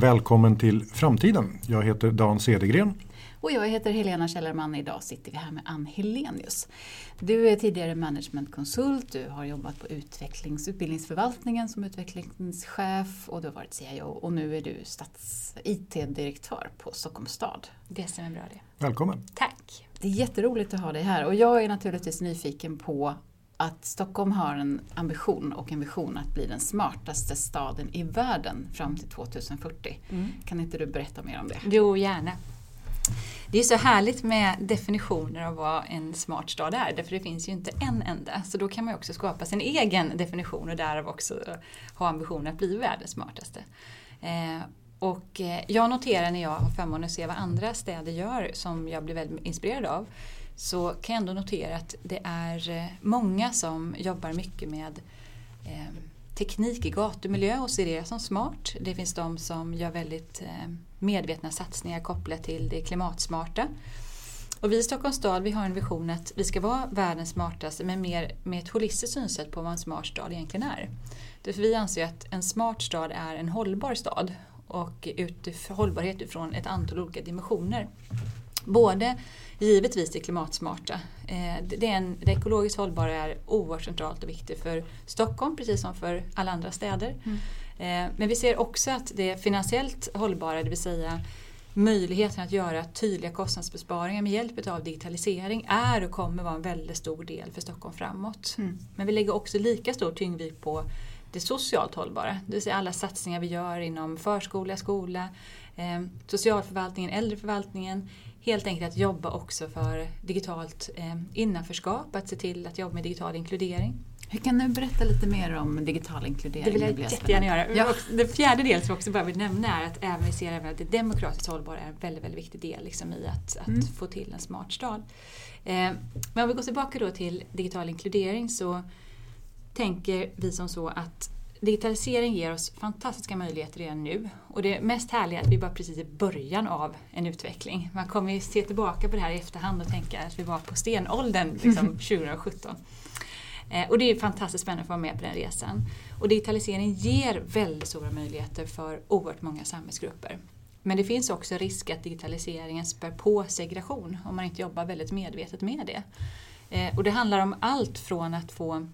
Välkommen till framtiden. Jag heter Dan Cedergren. Och jag heter Helena Källerman. Idag sitter vi här med Ann Helenius. Du är tidigare managementkonsult, du har jobbat på utvecklings, utbildningsförvaltningen som utvecklingschef och du har varit CIO och nu är du stats IT-direktör på Stockholms stad. Det stämmer bra det. Välkommen. Tack. Det är jätteroligt att ha dig här och jag är naturligtvis nyfiken på att Stockholm har en ambition och en vision att bli den smartaste staden i världen fram till 2040. Mm. Kan inte du berätta mer om det? Jo, gärna. Det är så härligt med definitioner av vad en smart stad är, därför det finns ju inte en enda. Så då kan man också skapa sin egen definition och därav också ha ambitionen att bli världens smartaste. Eh, och eh, jag noterar när jag har förmånen att se vad andra städer gör som jag blir väldigt inspirerad av så kan jag ändå notera att det är eh, många som jobbar mycket med eh, teknik i gatumiljö och ser det som smart. Det finns de som gör väldigt eh, medvetna satsningar kopplat till det klimatsmarta. Och vi i Stockholms stad vi har en vision att vi ska vara världens smartaste men mer med ett holistiskt synsätt på vad en smart stad egentligen är. Därför vi anser att en smart stad är en hållbar stad och utifrån, hållbarhet utifrån ett antal olika dimensioner. Både givetvis det klimatsmarta. Eh, det, är en, det ekologiskt hållbara är oerhört centralt och viktigt för Stockholm precis som för alla andra städer. Mm. Eh, men vi ser också att det finansiellt hållbara, det vill säga möjligheten att göra tydliga kostnadsbesparingar med hjälp av digitalisering är och kommer vara en väldigt stor del för Stockholm framåt. Mm. Men vi lägger också lika stor tyngdvikt på det socialt hållbara, det vill säga alla satsningar vi gör inom förskola, skola, eh, socialförvaltningen, äldreförvaltningen, helt enkelt att jobba också för digitalt eh, innanförskap, att se till att jobba med digital inkludering. Hur kan du berätta lite mer om digital inkludering? Det vill jag jättegärna göra. Ja. Den fjärde delen som jag också bara vill nämna är att även vi ser även att det demokratiskt hållbara är en väldigt, väldigt viktig del liksom, i att, att mm. få till en smart stad. Eh, men om vi går tillbaka då till digital inkludering så tänker vi som så att digitalisering ger oss fantastiska möjligheter redan nu. Och det mest härliga är att vi bara precis i början av en utveckling. Man kommer ju se tillbaka på det här i efterhand och tänka att vi var på stenåldern liksom, 2017. Eh, och det är fantastiskt spännande att vara med på den resan. Och digitalisering ger väldigt stora möjligheter för oerhört många samhällsgrupper. Men det finns också risk att digitaliseringen spär på segregation om man inte jobbar väldigt medvetet med det. Eh, och det handlar om allt från att få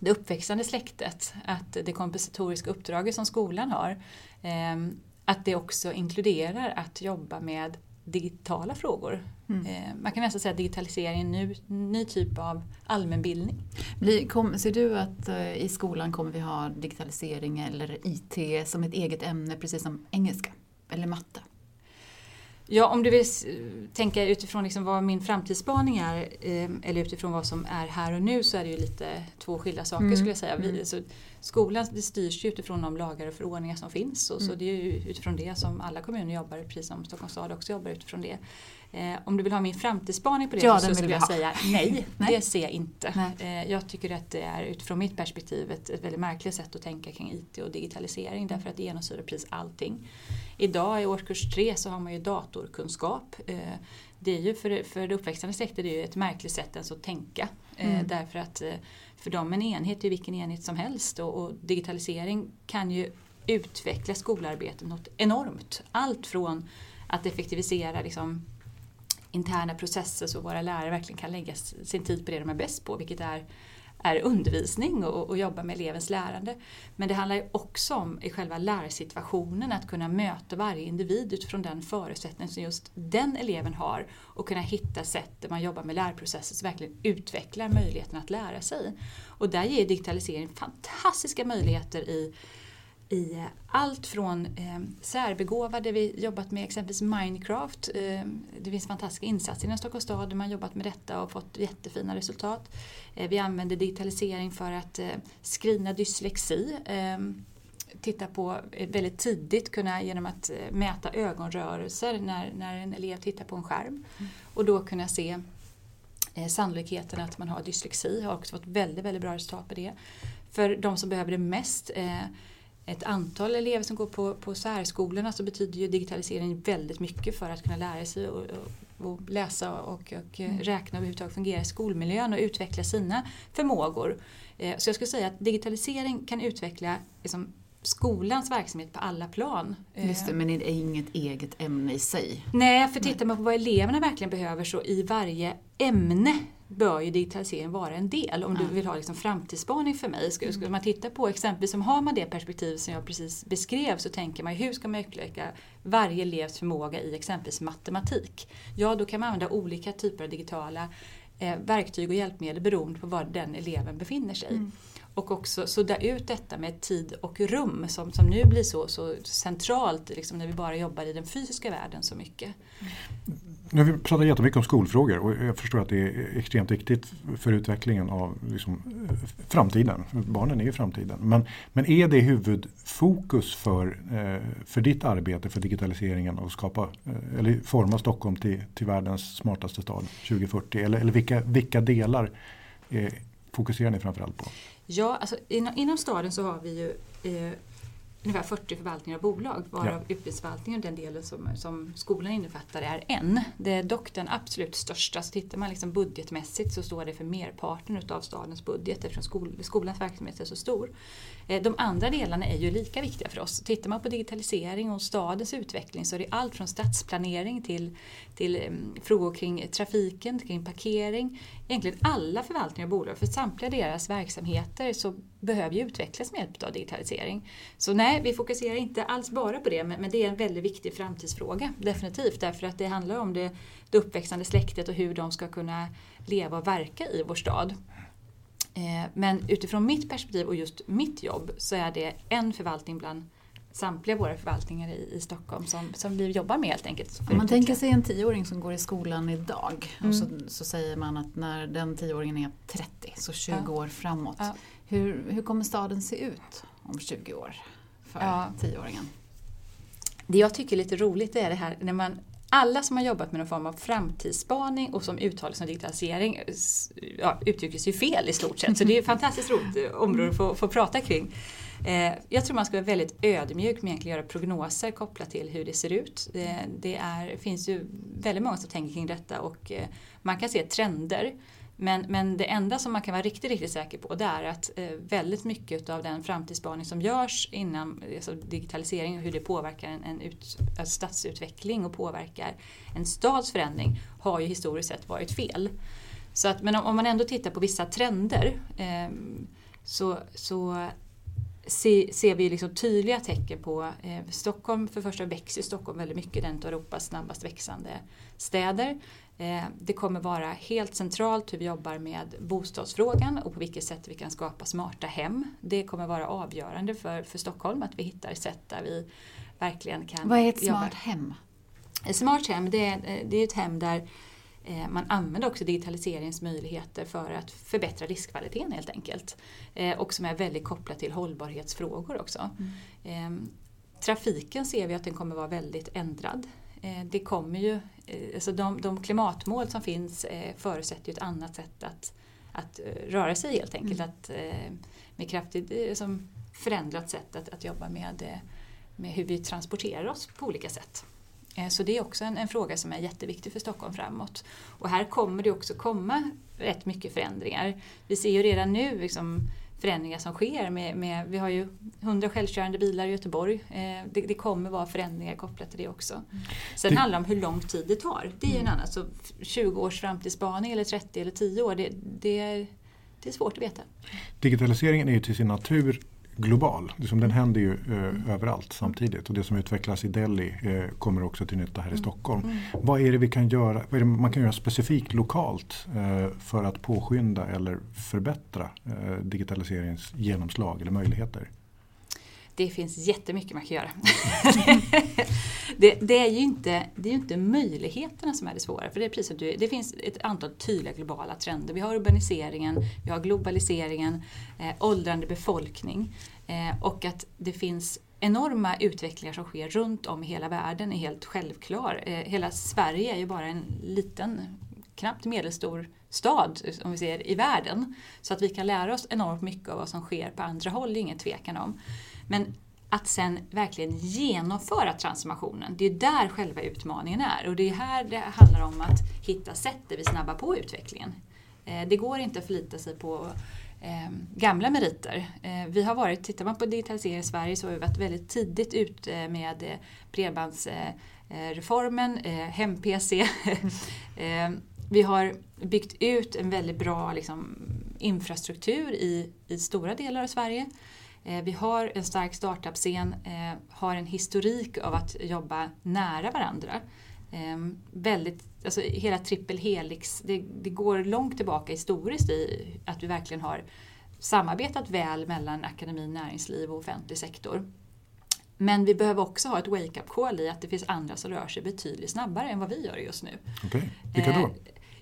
det uppväxande släktet, att det kompensatoriska uppdraget som skolan har, ehm, att det också inkluderar att jobba med digitala frågor. Mm. Ehm, man kan nästan säga att digitalisering är en ny, ny typ av allmänbildning. ser du att eh, i skolan kommer vi ha digitalisering eller IT som ett eget ämne precis som engelska eller matte? Ja, om du vill tänka utifrån liksom vad min framtidsspaning är eh, eller utifrån vad som är här och nu så är det ju lite två skilda saker mm. skulle jag säga. Vi, mm. så skolan det styrs ju utifrån de lagar och förordningar som finns och mm. så det är ju utifrån det som alla kommuner jobbar, precis som Stockholms stad också jobbar utifrån det. Eh, om du vill ha min framtidsspaning på det ja, så skulle jag ha. säga nej, nej, det ser jag inte. Eh, jag tycker att det är utifrån mitt perspektiv ett, ett väldigt märkligt sätt att tänka kring IT och digitalisering därför att det genomsyrar precis allting. Idag i årskurs tre så har man ju datorkunskap. Eh, det är ju för, för det uppväxande släktet är ett märkligt sätt att tänka. Eh, mm. Därför att eh, för dem en enhet är vilken enhet som helst och, och digitalisering kan ju utveckla skolarbetet något enormt. Allt från att effektivisera liksom, interna processer så våra lärare verkligen kan lägga sin tid på det de är bäst på, vilket är är undervisning och, och jobba med elevens lärande. Men det handlar ju också om i själva lärsituationen att kunna möta varje individ utifrån den förutsättning som just den eleven har och kunna hitta sätt där man jobbar med lärprocesser som verkligen utvecklar möjligheten att lära sig. Och där ger digitalisering fantastiska möjligheter i i allt från eh, särbegåvade, vi jobbat med exempelvis Minecraft. Eh, det finns fantastiska insatser inom Stockholms stad där man jobbat med detta och fått jättefina resultat. Eh, vi använder digitalisering för att eh, screena dyslexi. Eh, titta på eh, väldigt tidigt kunna genom att eh, mäta ögonrörelser när, när en elev tittar på en skärm. Mm. Och då kunna se sannolikheten att man har dyslexi. Har också fått väldigt, väldigt bra resultat på det. För de som behöver det mest ett antal elever som går på, på särskolorna så betyder ju digitalisering väldigt mycket för att kunna lära sig och, och, och läsa och, och mm. räkna och överhuvudtaget fungera i skolmiljön och utveckla sina förmågor. Eh, så jag skulle säga att digitalisering kan utveckla liksom, skolans verksamhet på alla plan. Just det, Eh, men det är inget eget ämne i sig. Nej, för tittar man på vad eleverna verkligen behöver så i varje ämne bör ju digitalisering vara en del om du vill ha liksom framtidsspaning för mig. Skulle, skulle man titta på exempelvis, som har man det perspektiv som jag precis beskrev så tänker man hur ska man utveckla varje elevs förmåga i exempelvis matematik? Ja, då kan man använda olika typer av digitala eh, verktyg och hjälpmedel beroende på var den eleven befinner sig. Och också sudda ut detta med tid och rum som, som nu blir så, så centralt liksom när vi bara jobbar i den fysiska världen så mycket. Nu har vi pratat jättemycket om skolfrågor och jag förstår att det är extremt viktigt för utvecklingen av liksom, framtiden. Barnen är ju framtiden. Men, men är det huvudfokus för, eh, för ditt arbete för digitaliseringen och skapa eh, eller forma Stockholm till, till världens smartaste stad 2040? Eller, eller vilka, vilka delar eh, fokuserar ni framförallt på? Ja, alltså inom, inom staden så har vi ju eh, ungefär 40 förvaltningar och bolag varav Ja. utbildningsförvaltningen, den delen som, som skolan innefattar, är en. Det är dock den absolut största. Så tittar man liksom budgetmässigt så står det för merparten utav stadens budget eftersom skol, skolans verksamhet är så stor. Eh, de andra delarna är ju lika viktiga för oss. Tittar man på digitalisering och stadens utveckling så är det allt från stadsplanering till, till mm, frågor kring trafiken, kring parkering. Egentligen alla förvaltningar och bolag, för samtliga deras verksamheter så behöver ju utvecklas med hjälp av digitalisering. Så nej, vi fokuserar inte alls bara på det, men, men det är en väldigt viktig framtidsfråga. Definitivt, därför att det handlar om det, det uppväxande släktet och hur de ska kunna leva och verka i vår stad. Eh, Men utifrån mitt perspektiv och just mitt jobb så är det en förvaltning bland samtliga våra förvaltningar i, i Stockholm som, som vi jobbar med helt enkelt. Om man utveckla. tänker sig en tioåring som går i skolan idag och så, Mm. så säger man att när den tioåringen är 30, så 20 Ja. år framåt. Ja. Hur, hur kommer staden se ut om 20 år för Ja. tioåringen? Det jag tycker är lite roligt är det här när man alla som har jobbat med någon form av framtidsspaning och som uttalar sig om digitalisering eh, ja, uttrycker sig ju fel i stort sett. Så det är ett fantastiskt roligt område att få, få prata kring. Eh, jag tror man ska vara väldigt ödmjuk med att göra prognoser kopplat till hur det ser ut. Det, det är, finns ju väldigt många som tänker kring detta och eh, man kan se trender. Men, men det enda som man kan vara riktigt, riktigt säker på det är att eh, väldigt mycket av den framtidsspaning som görs inom alltså digitalisering och hur det påverkar en, en ut, alltså stadsutveckling och påverkar en stads förändring har ju historiskt sett varit fel. Så att, men om, om man ändå tittar på vissa trender eh, så, så se, ser vi liksom tydliga tecken på eh, Stockholm, för det första växer Stockholm väldigt mycket, den av Europas snabbast växande städer. Eh, det kommer vara helt centralt hur vi jobbar med bostadsfrågan och på vilket sätt vi kan skapa smarta hem. Det kommer vara avgörande för, för Stockholm att vi hittar sätt där vi verkligen kan Vad är ett jobba. smart hem? Ett smart hem det är, eh, det är ett hem där eh, man använder också digitaliseringsmöjligheter för att förbättra livskvaliteten helt enkelt. Och som är väldigt kopplat till hållbarhetsfrågor också. Eh, Trafiken ser vi att den kommer vara väldigt ändrad. Eh, Det kommer ju, eh, alltså de, de klimatmål som finns eh, förutsätter ju ett annat sätt att, att röra sig helt enkelt. Att, eh, med kraftigt som förändrat sätt att, att jobba med, med hur vi transporterar oss på olika sätt. Så det är också en, en fråga som är jätteviktig för Stockholm framåt. Och här kommer det också komma rätt mycket förändringar. Vi ser ju redan nu liksom förändringar som sker. Med, med, vi har ju 100 självkörande bilar i Göteborg. Eh, det, det kommer vara förändringar kopplat till det också. Sen Det- handlar det om hur lång tid det tar. Det är ju en annan. Så 20 års framtidsspaning eller 30 eller 10 år, det, det, är, det är svårt att veta. Digitaliseringen är ju till sin natur global. Liksom den händer ju eh, överallt samtidigt och det som utvecklas i Delhi eh, kommer också till nytta här i Stockholm. Vad är det vi kan göra, vad är det man kan göra specifikt lokalt eh, för att påskynda eller förbättra eh, digitaliseringens genomslag eller möjligheter? Det finns jättemycket man kan göra. det, det, är ju inte, det är inte möjligheterna som är det svåra. För det, är precis som du, det finns ett antal tydliga globala trender. Vi har urbaniseringen, vi har globaliseringen, eh, åldrande befolkning eh, och att det finns enorma utvecklingar som sker runt om i hela världen är helt självklar. Eh, hela Sverige är ju bara en liten, knappt medelstor stad om vi ser i världen. Så att vi kan lära oss enormt mycket av vad som sker på andra håll, är ingen tvekan om. Men att sen verkligen genomföra transformationen, det är där själva utmaningen är. Och det är här det handlar om att hitta sätt där vi snabbar på utvecklingen. Eh, det går inte att förlita sig på eh, gamla meriter. Eh, vi har varit, tittar man på digitalisering i Sverige så har vi varit väldigt tidigt ute med bredbandsreformen, hem-PC. vi har byggt ut en väldigt bra liksom, infrastruktur i, i stora delar av Sverige. Eh, vi har en stark startup-scen, eh, har en historik av att jobba nära varandra. Eh, väldigt, alltså hela trippel helix, det, det, går långt tillbaka historiskt i att vi verkligen har samarbetat väl mellan akademi, näringsliv och offentlig sektor. Men vi behöver också ha ett wake-up call i att det finns andra som rör sig betydligt snabbare än vad vi gör just nu. Okej, okay. vilka då?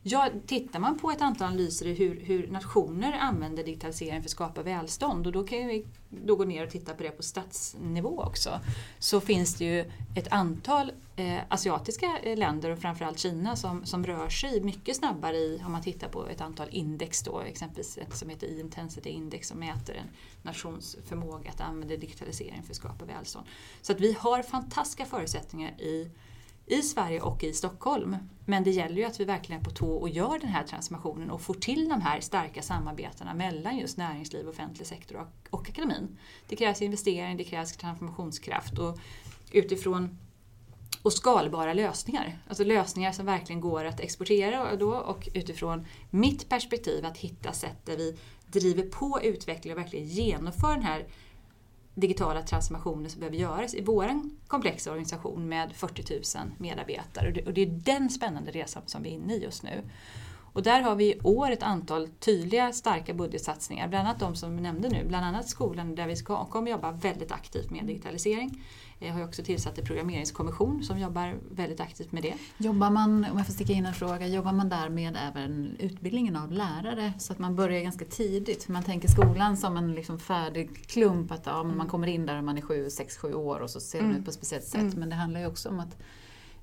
Ja, tittar man på ett antal analyser i hur, hur nationer använder digitalisering för att skapa välstånd och då kan vi då gå ner och titta på det på statsnivå också. Så finns det ju ett antal eh, asiatiska eh, länder och framförallt Kina som, som rör sig mycket snabbare i, om man tittar på ett antal index då, exempelvis ett som heter E-intensity Index som mäter en nations förmåga att använda digitalisering för att skapa välstånd. Så att vi har fantastiska förutsättningar i i Sverige och i Stockholm. Men det gäller ju att vi verkligen är på tå och gör den här transformationen och får till de här starka samarbetena mellan just näringsliv, offentlig sektor och, och akademin. Det krävs investering, det krävs transformationskraft och utifrån och skalbara lösningar. Alltså lösningar som verkligen går att exportera då och utifrån mitt perspektiv att hitta sätt där vi driver på utvecklingen och verkligen genomför den här digitala transformationer som behöver göras i vår komplexa organisation med 40 000 medarbetare. Och det, och det är den spännande resan som vi är inne i just nu. Och där har vi i år ett antal tydliga, starka budgetsatsningar, bland annat de som vi nämnde nu, bland annat skolan där vi ska, kommer jobba väldigt aktivt med digitalisering. Jag har också tillsatt en programmeringskommission som jobbar väldigt aktivt med det. Jobbar man, om jag får sticka in en fråga, jobbar man där med även utbildningen av lärare så att man börjar ganska tidigt? Man tänker skolan som en liksom färdig klump, att ja, man kommer in där och man är sju, sex, sju år och så ser mm. ut på ett speciellt sätt. Mm. Men det handlar ju också om att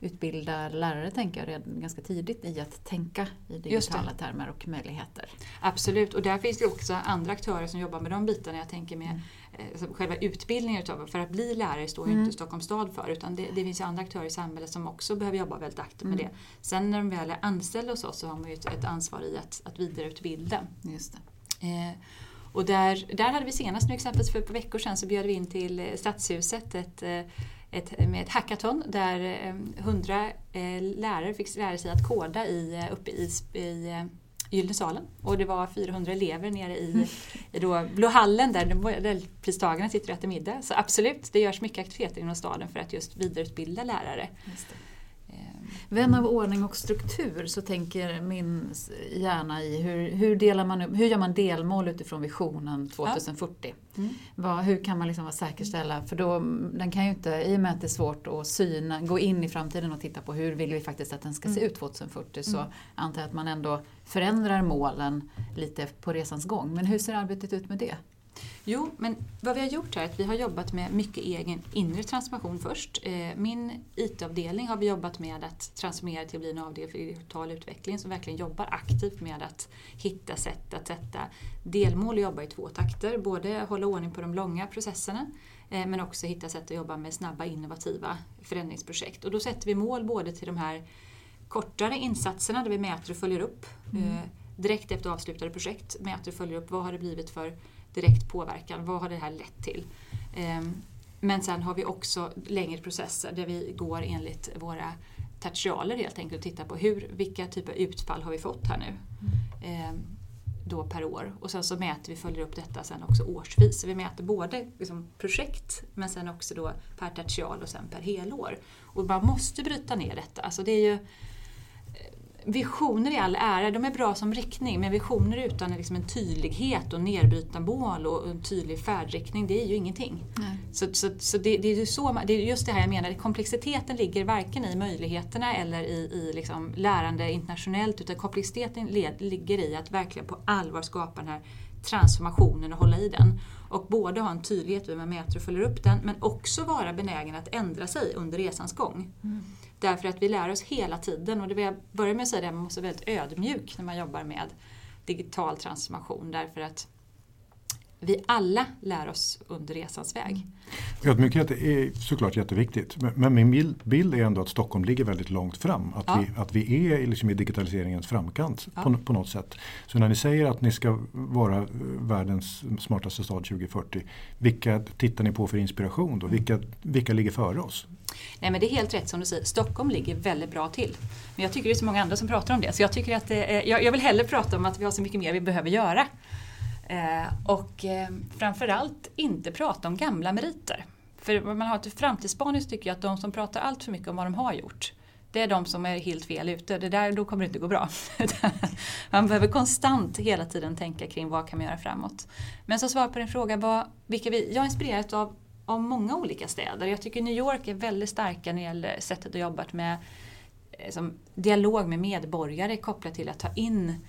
utbilda lärare tänker jag redan ganska tidigt i att tänka i digitala termer och möjligheter. Absolut, och där finns det också andra aktörer som jobbar med de bitarna. Jag tänker med mm. eh, själva utbildningen för att bli lärare står ju mm. inte Stockholms stad för utan det, det finns andra aktörer i samhället som också behöver jobba väldigt aktivt mm. med det. Sen när de väl är anställda hos oss så har man ju ett, ett ansvar i att, att vidareutbilda. Just eh, och där, där hade vi senast nu exempelvis för ett par veckor sedan så bjöd vi in till Stadshuset ett eh, ett, med ett hackathon där eh, hundra eh, lärare fick lära sig att koda i, eh, uppe i, i Gyllene salen och det var 400 elever nere i, i då Blå hallen där Nobelpristagarna sitter och äter middag. Så absolut, det görs mycket aktiviteter inom staden för att just vidareutbilda lärare. Vän av ordning och struktur så tänker min hjärna i hur, hur, delar man hur gör man delmål utifrån visionen 2040? Ja. Mm. Vad, hur kan man liksom säkerställa, för då, den kan ju inte, i och med att det är svårt att syna, gå in i framtiden och titta på hur vill vi faktiskt att den ska se mm. ut 2040 så mm. antar jag att man ändå förändrar målen lite på resans gång. Men hur ser arbetet ut med det? Jo, men vad vi har gjort här är att vi har jobbat med mycket egen inre transformation först. Eh, min IT-avdelning har vi jobbat med att transformera till att bli en avdelning för digital utveckling som verkligen jobbar aktivt med att hitta sätt att sätta delmål och jobba i två takter. Både hålla ordning på de långa processerna eh, men också hitta sätt att jobba med snabba innovativa förändringsprojekt. Och då sätter vi mål både till de här kortare insatserna där vi mäter och följer upp mm. Eh, direkt efter avslutade projekt, mäter och följer upp vad har det blivit för direkt påverkan. Vad har det här lett till? Ehm, men sen har vi också längre processer där vi går enligt våra tertialer helt enkelt och tittar på hur, vilka typer av utfall har vi fått här nu mm. då per år. Och sen så mäter vi, följer upp detta sen också årsvis. Så vi mäter både liksom projekt men sen också då per tertial och sen per helår. Och man måste bryta ner detta. Alltså det är ju, visioner i all ära, de är bra som riktning, men visioner utan liksom en tydlighet och nedbrytna mål och en tydlig färdriktning, det är ju ingenting. Nej. Så, så, så det, det, är så, det är just det här jag menar, komplexiteten ligger varken i möjligheterna eller i, i liksom lärande internationellt, utan komplexiteten led, ligger i att verkligen på allvar skapa den här transformationen och hålla i den. Och både ha en tydlighet hur man mäter och följer upp den, men också vara benägen att ändra sig under resans gång. Mm. Därför att vi lär oss hela tiden. Och det vill jag börja med att säga, att man måste vara väldigt ödmjuk när man jobbar med digital transformation. Därför att vi alla lär oss under resans väg. Ödmjukhet är såklart jätteviktigt. Men min bild är ändå att Stockholm ligger väldigt långt fram. Att, ja. vi, att vi är liksom i digitaliseringens framkant ja. på, på, något sätt. Så när ni säger att ni ska vara världens smartaste stad 2040. Vilka tittar ni på för inspiration då? Vilka, vilka ligger före oss? Nej men det är helt rätt som du säger, Stockholm ligger väldigt bra till. Men jag tycker det är så många andra som pratar om det. Så jag, tycker att är, jag, jag vill hellre prata om att vi har så mycket mer vi behöver göra. Eh, och eh, framförallt inte prata om gamla meriter. För vad man har till framtidsspaning så tycker jag att de som pratar allt för mycket om vad de har gjort det är de som är helt fel ute. Det där, då kommer det inte gå bra. man behöver konstant hela tiden tänka kring vad kan man göra framåt. Men som svar på din fråga, vad, vilka vi, jag är inspirerad av, av många olika städer. Jag tycker New York är väldigt starka när det gäller sättet att jobba med eh, som dialog med medborgare kopplat till att ta in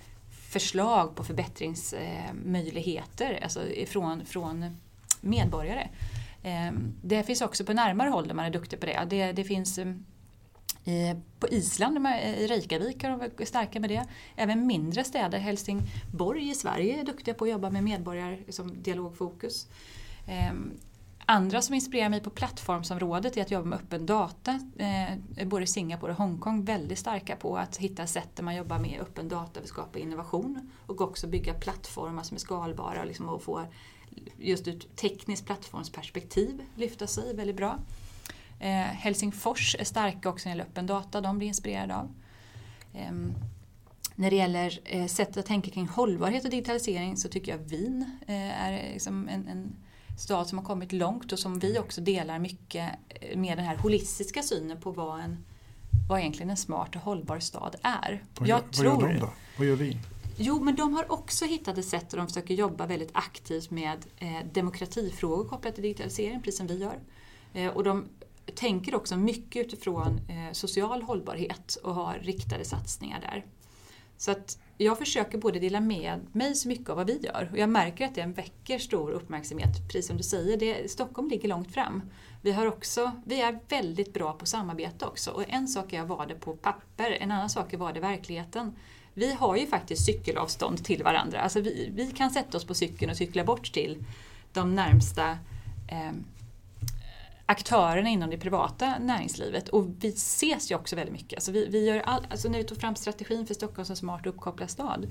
förslag på förbättringsmöjligheter alltså från, från medborgare. Ehm, det finns också på närmare håll där man är duktig på det. Det, det finns ehm, på Island, i Reykjavik, är de starka med det. Även mindre städer, Helsingborg i Sverige är duktiga på att jobba med medborgare som liksom dialogfokus. Ehm, Andra som inspirerar mig på plattformsområdet är att jobba med öppen data. Eh, både Singapore och Hongkong väldigt starka på att hitta sätt där man jobbar med öppen data för att skapa innovation och också bygga plattformar som är skalbara liksom, och få just ur ett tekniskt plattformsperspektiv lyfta sig väldigt bra. Eh, Helsingfors är starka också när det gäller öppen data, de blir inspirerade av. Eh, när det gäller eh, sättet att tänka kring hållbarhet och digitalisering så tycker jag Wien eh, är liksom en, en stad som har kommit långt och som vi också delar mycket med den här holistiska synen på vad, en, vad egentligen en smart och hållbar stad är. Vad gör, jag tror, vad gör de då? Vad gör vi? Jo, men de har också hittat ett sätt där de försöker jobba väldigt aktivt med eh, demokratifrågor kopplat till digitalisering, precis som vi gör. Eh, och de tänker också mycket utifrån eh, social hållbarhet och har riktade satsningar där. Så att jag försöker både dela med mig så mycket av vad vi gör och jag märker att det väcker stor uppmärksamhet. Precis som du säger, det, Stockholm ligger långt fram. Vi, har också, vi är väldigt bra på samarbete också och en sak är att vara det på papper, en annan sak är att vara det i verkligheten. Vi har ju faktiskt cykelavstånd till varandra. Alltså vi, vi kan sätta oss på cykeln och cykla bort till de närmsta eh, aktörerna inom det privata näringslivet. Och vi ses ju också väldigt mycket. Alltså vi, vi gör all, alltså när vi tog fram strategin för Stockholm som smart och uppkopplad stad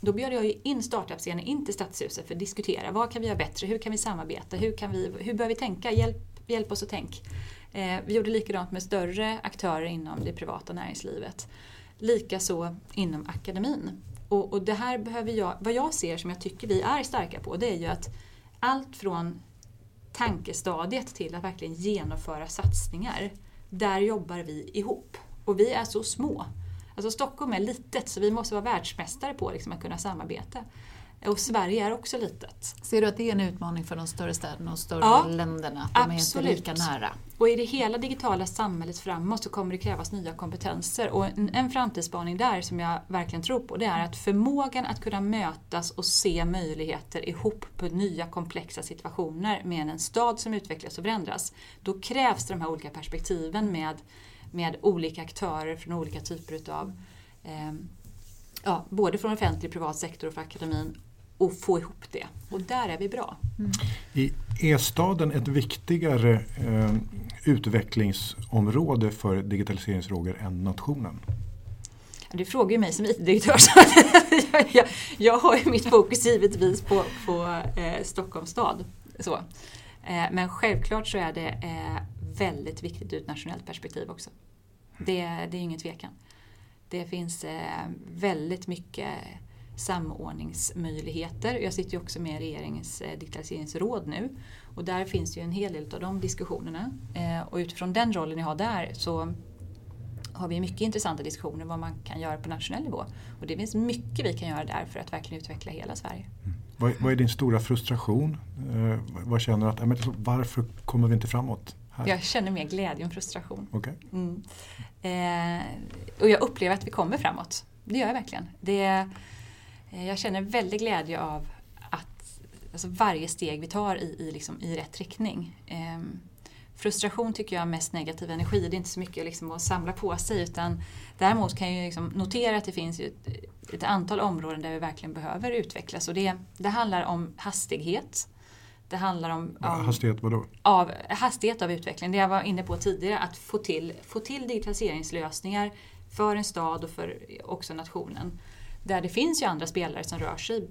då bjöd jag in startup-scenen in till Stadshuset för att diskutera vad kan vi göra bättre, hur kan vi samarbeta, hur, kan vi, hur bör vi tänka, hjälp, hjälp oss att tänk. Eh, vi gjorde likadant med större aktörer inom det privata näringslivet. Likaså inom akademin. Och, och det här behöver jag, vad jag ser som jag tycker vi är starka på, det är ju att allt från tankestadiet till att verkligen genomföra satsningar. Där jobbar vi ihop. Och vi är så små. Alltså Stockholm är litet så vi måste vara världsmästare på liksom att kunna samarbeta. Och Sverige är också litet. Ser du att det är en utmaning för de större städerna och större ja, länderna? Att de absolut. är inte lika nära? Och i det hela digitala samhället framåt så kommer det krävas nya kompetenser. Och en, en framtidsspaning där som jag verkligen tror på det är att förmågan att kunna mötas och se möjligheter ihop på nya komplexa situationer med en stad som utvecklas och förändras. Då krävs de här olika perspektiven med, med olika aktörer från olika typer utav eh, ja, både från offentlig privat sektor och för akademin och få ihop det. Och där är vi bra. Mm. Är staden ett viktigare eh, utvecklingsområde för digitaliseringsfrågor än nationen? Du frågar ju mig som IT-direktör jag, jag, jag, har ju mitt fokus givetvis på, på eh, Stockholms stad. Så. Eh, men självklart så är det eh, väldigt viktigt ur ett nationellt perspektiv också. Det, det är ingen tvekan. Det finns eh, väldigt mycket samordningsmöjligheter. Jag sitter ju också med i regeringens eh, digitaliseringsråd nu och där finns ju en hel del av de diskussionerna. Eh, och utifrån den rollen jag har där så har vi mycket intressanta diskussioner vad man kan göra på nationell nivå. Och det finns mycket vi kan göra där för att verkligen utveckla hela Sverige. Mm. Vad, vad, är din stora frustration? Eh, vad känner du att, varför kommer vi inte framåt? Här? Jag känner mer glädje än frustration. Okay. Mm. Eh, och jag upplever att vi kommer framåt. Det gör jag verkligen. Det, jag känner väldigt glädje av att alltså varje steg vi tar i, i, liksom, i rätt riktning. Ehm, frustration tycker jag är mest negativ energi. Det är inte så mycket liksom att samla på sig utan däremot kan jag liksom notera att det finns ett, ett, antal områden där vi verkligen behöver utvecklas. Och det, det handlar om hastighet. Det handlar om, om hastighet vadå? Av, hastighet av utveckling. Det jag var inne på tidigare, att få till, få till digitaliseringslösningar för en stad och för också nationen. Där det finns ju andra spelare som rör sig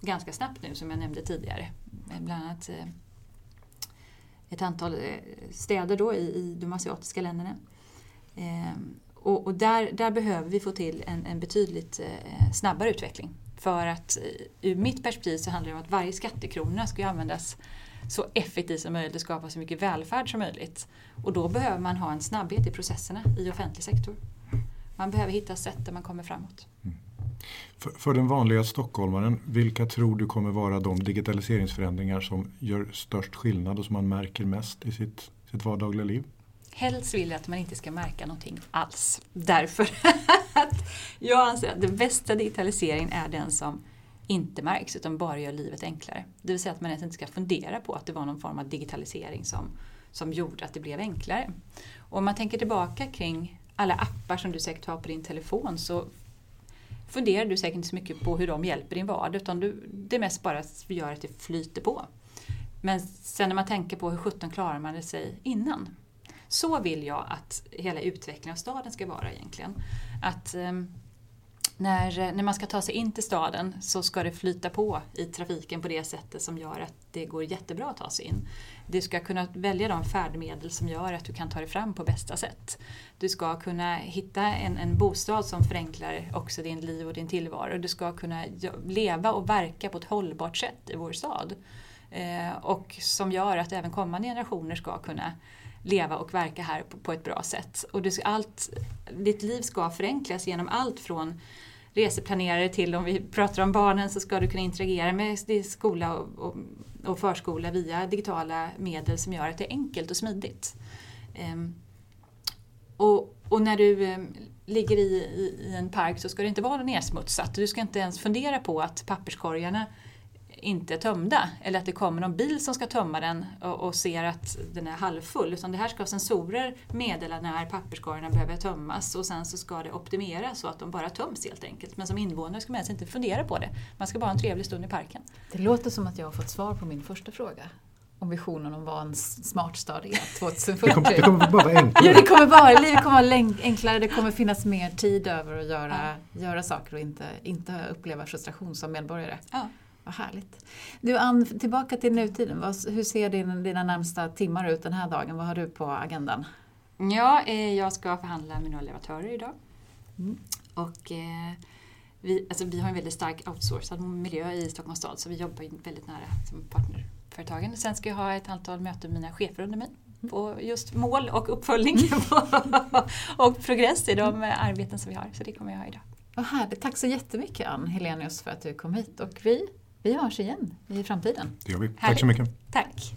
ganska snabbt nu som jag nämnde tidigare. Bland annat eh, ett antal eh, städer då i, i de asiatiska länderna. Ehm, och, och där, där, behöver vi få till en, en betydligt eh, snabbare utveckling. För att ur mitt perspektiv så handlar det om att varje skattekrona ska användas så effektivt som möjligt och skapa så mycket välfärd som möjligt. Och då behöver man ha en snabbhet i processerna i offentlig sektor. Man behöver hitta sätt där man kommer framåt. Mm. För, för, den vanliga stockholmaren, vilka tror du kommer vara de digitaliseringsförändringar som gör störst skillnad och som man märker mest i sitt, sitt vardagliga liv? Helst vill jag att man inte ska märka någonting alls. Därför att jag anser att den bästa digitaliseringen är den som inte märks utan bara gör livet enklare. Det vill säga att man ens inte ska fundera på att det var någon form av digitalisering som, som gjorde att det blev enklare. Och om man tänker tillbaka kring alla appar som du säkert har på din telefon så funderar du säkert inte så mycket på hur de hjälper din vardag utan du, det är mest bara att gör att det flyter på. Men sen när man tänker på hur sjutton klarar man det sig innan? Så vill jag att hela utvecklingen av staden ska vara egentligen. Att um, när, eh, när man ska ta sig in till staden så ska det flyta på i trafiken på det sättet som gör att det går jättebra att ta sig in. Du ska kunna välja de färdmedel som gör att du kan ta dig fram på bästa sätt. Du ska kunna hitta en, en bostad som förenklar också din liv och din tillvaro. Du ska kunna leva och verka på ett hållbart sätt i vår stad. Eh, och som gör att även kommande generationer ska kunna leva och verka här på, på ett bra sätt. Och du, allt, ditt liv ska förenklas genom allt från reseplanerare till om vi pratar om barnen så ska du kunna interagera med skola och, och, och förskola via digitala medel som gör att det är enkelt och smidigt. Ehm, och, och, när du ehm, ligger i, i, i, en park så ska det inte vara nedsmutsat. Du ska inte ens fundera på att papperskorgarna inte är tömda eller att det kommer någon bil som ska tömma den och, och ser att den är halvfull. Utan det här ska sensorer meddela när papperskorgarna behöver tömmas och sen så ska det optimeras så att de bara töms helt enkelt. Men som invånare ska man helst inte fundera på det. Man ska bara ha en trevlig stund i parken. Det låter som att jag har fått svar på min första fråga om visionen om vad en smart stad är 2040. Det kommer, det kommer bara vara enklare. Ja, det kommer vara, livet kommer vara enklare, det kommer finnas mer tid över att göra, ja. göra saker och inte, inte uppleva frustration som medborgare. Ja. Vad härligt. Du Ann, tillbaka till nutiden. hur ser din, dina närmsta timmar ut den här dagen? Vad har du på agendan? Ja, eh, jag ska förhandla med några leverantörer idag. Mm. Och eh, vi, alltså, vi har en väldigt stark outsourcad miljö i Stockholms stad så vi jobbar väldigt nära som partnerföretagen. Sen ska jag ha ett antal möten med mina chefer under mig mm. på just mål och uppföljning och progress i de arbeten som vi har. Så det kommer jag ha idag. Vad härligt. Tack så jättemycket Ann Helenius för att du kom hit och vi vi hörs igen i framtiden. Det gör vi. Tack så mycket. Tack.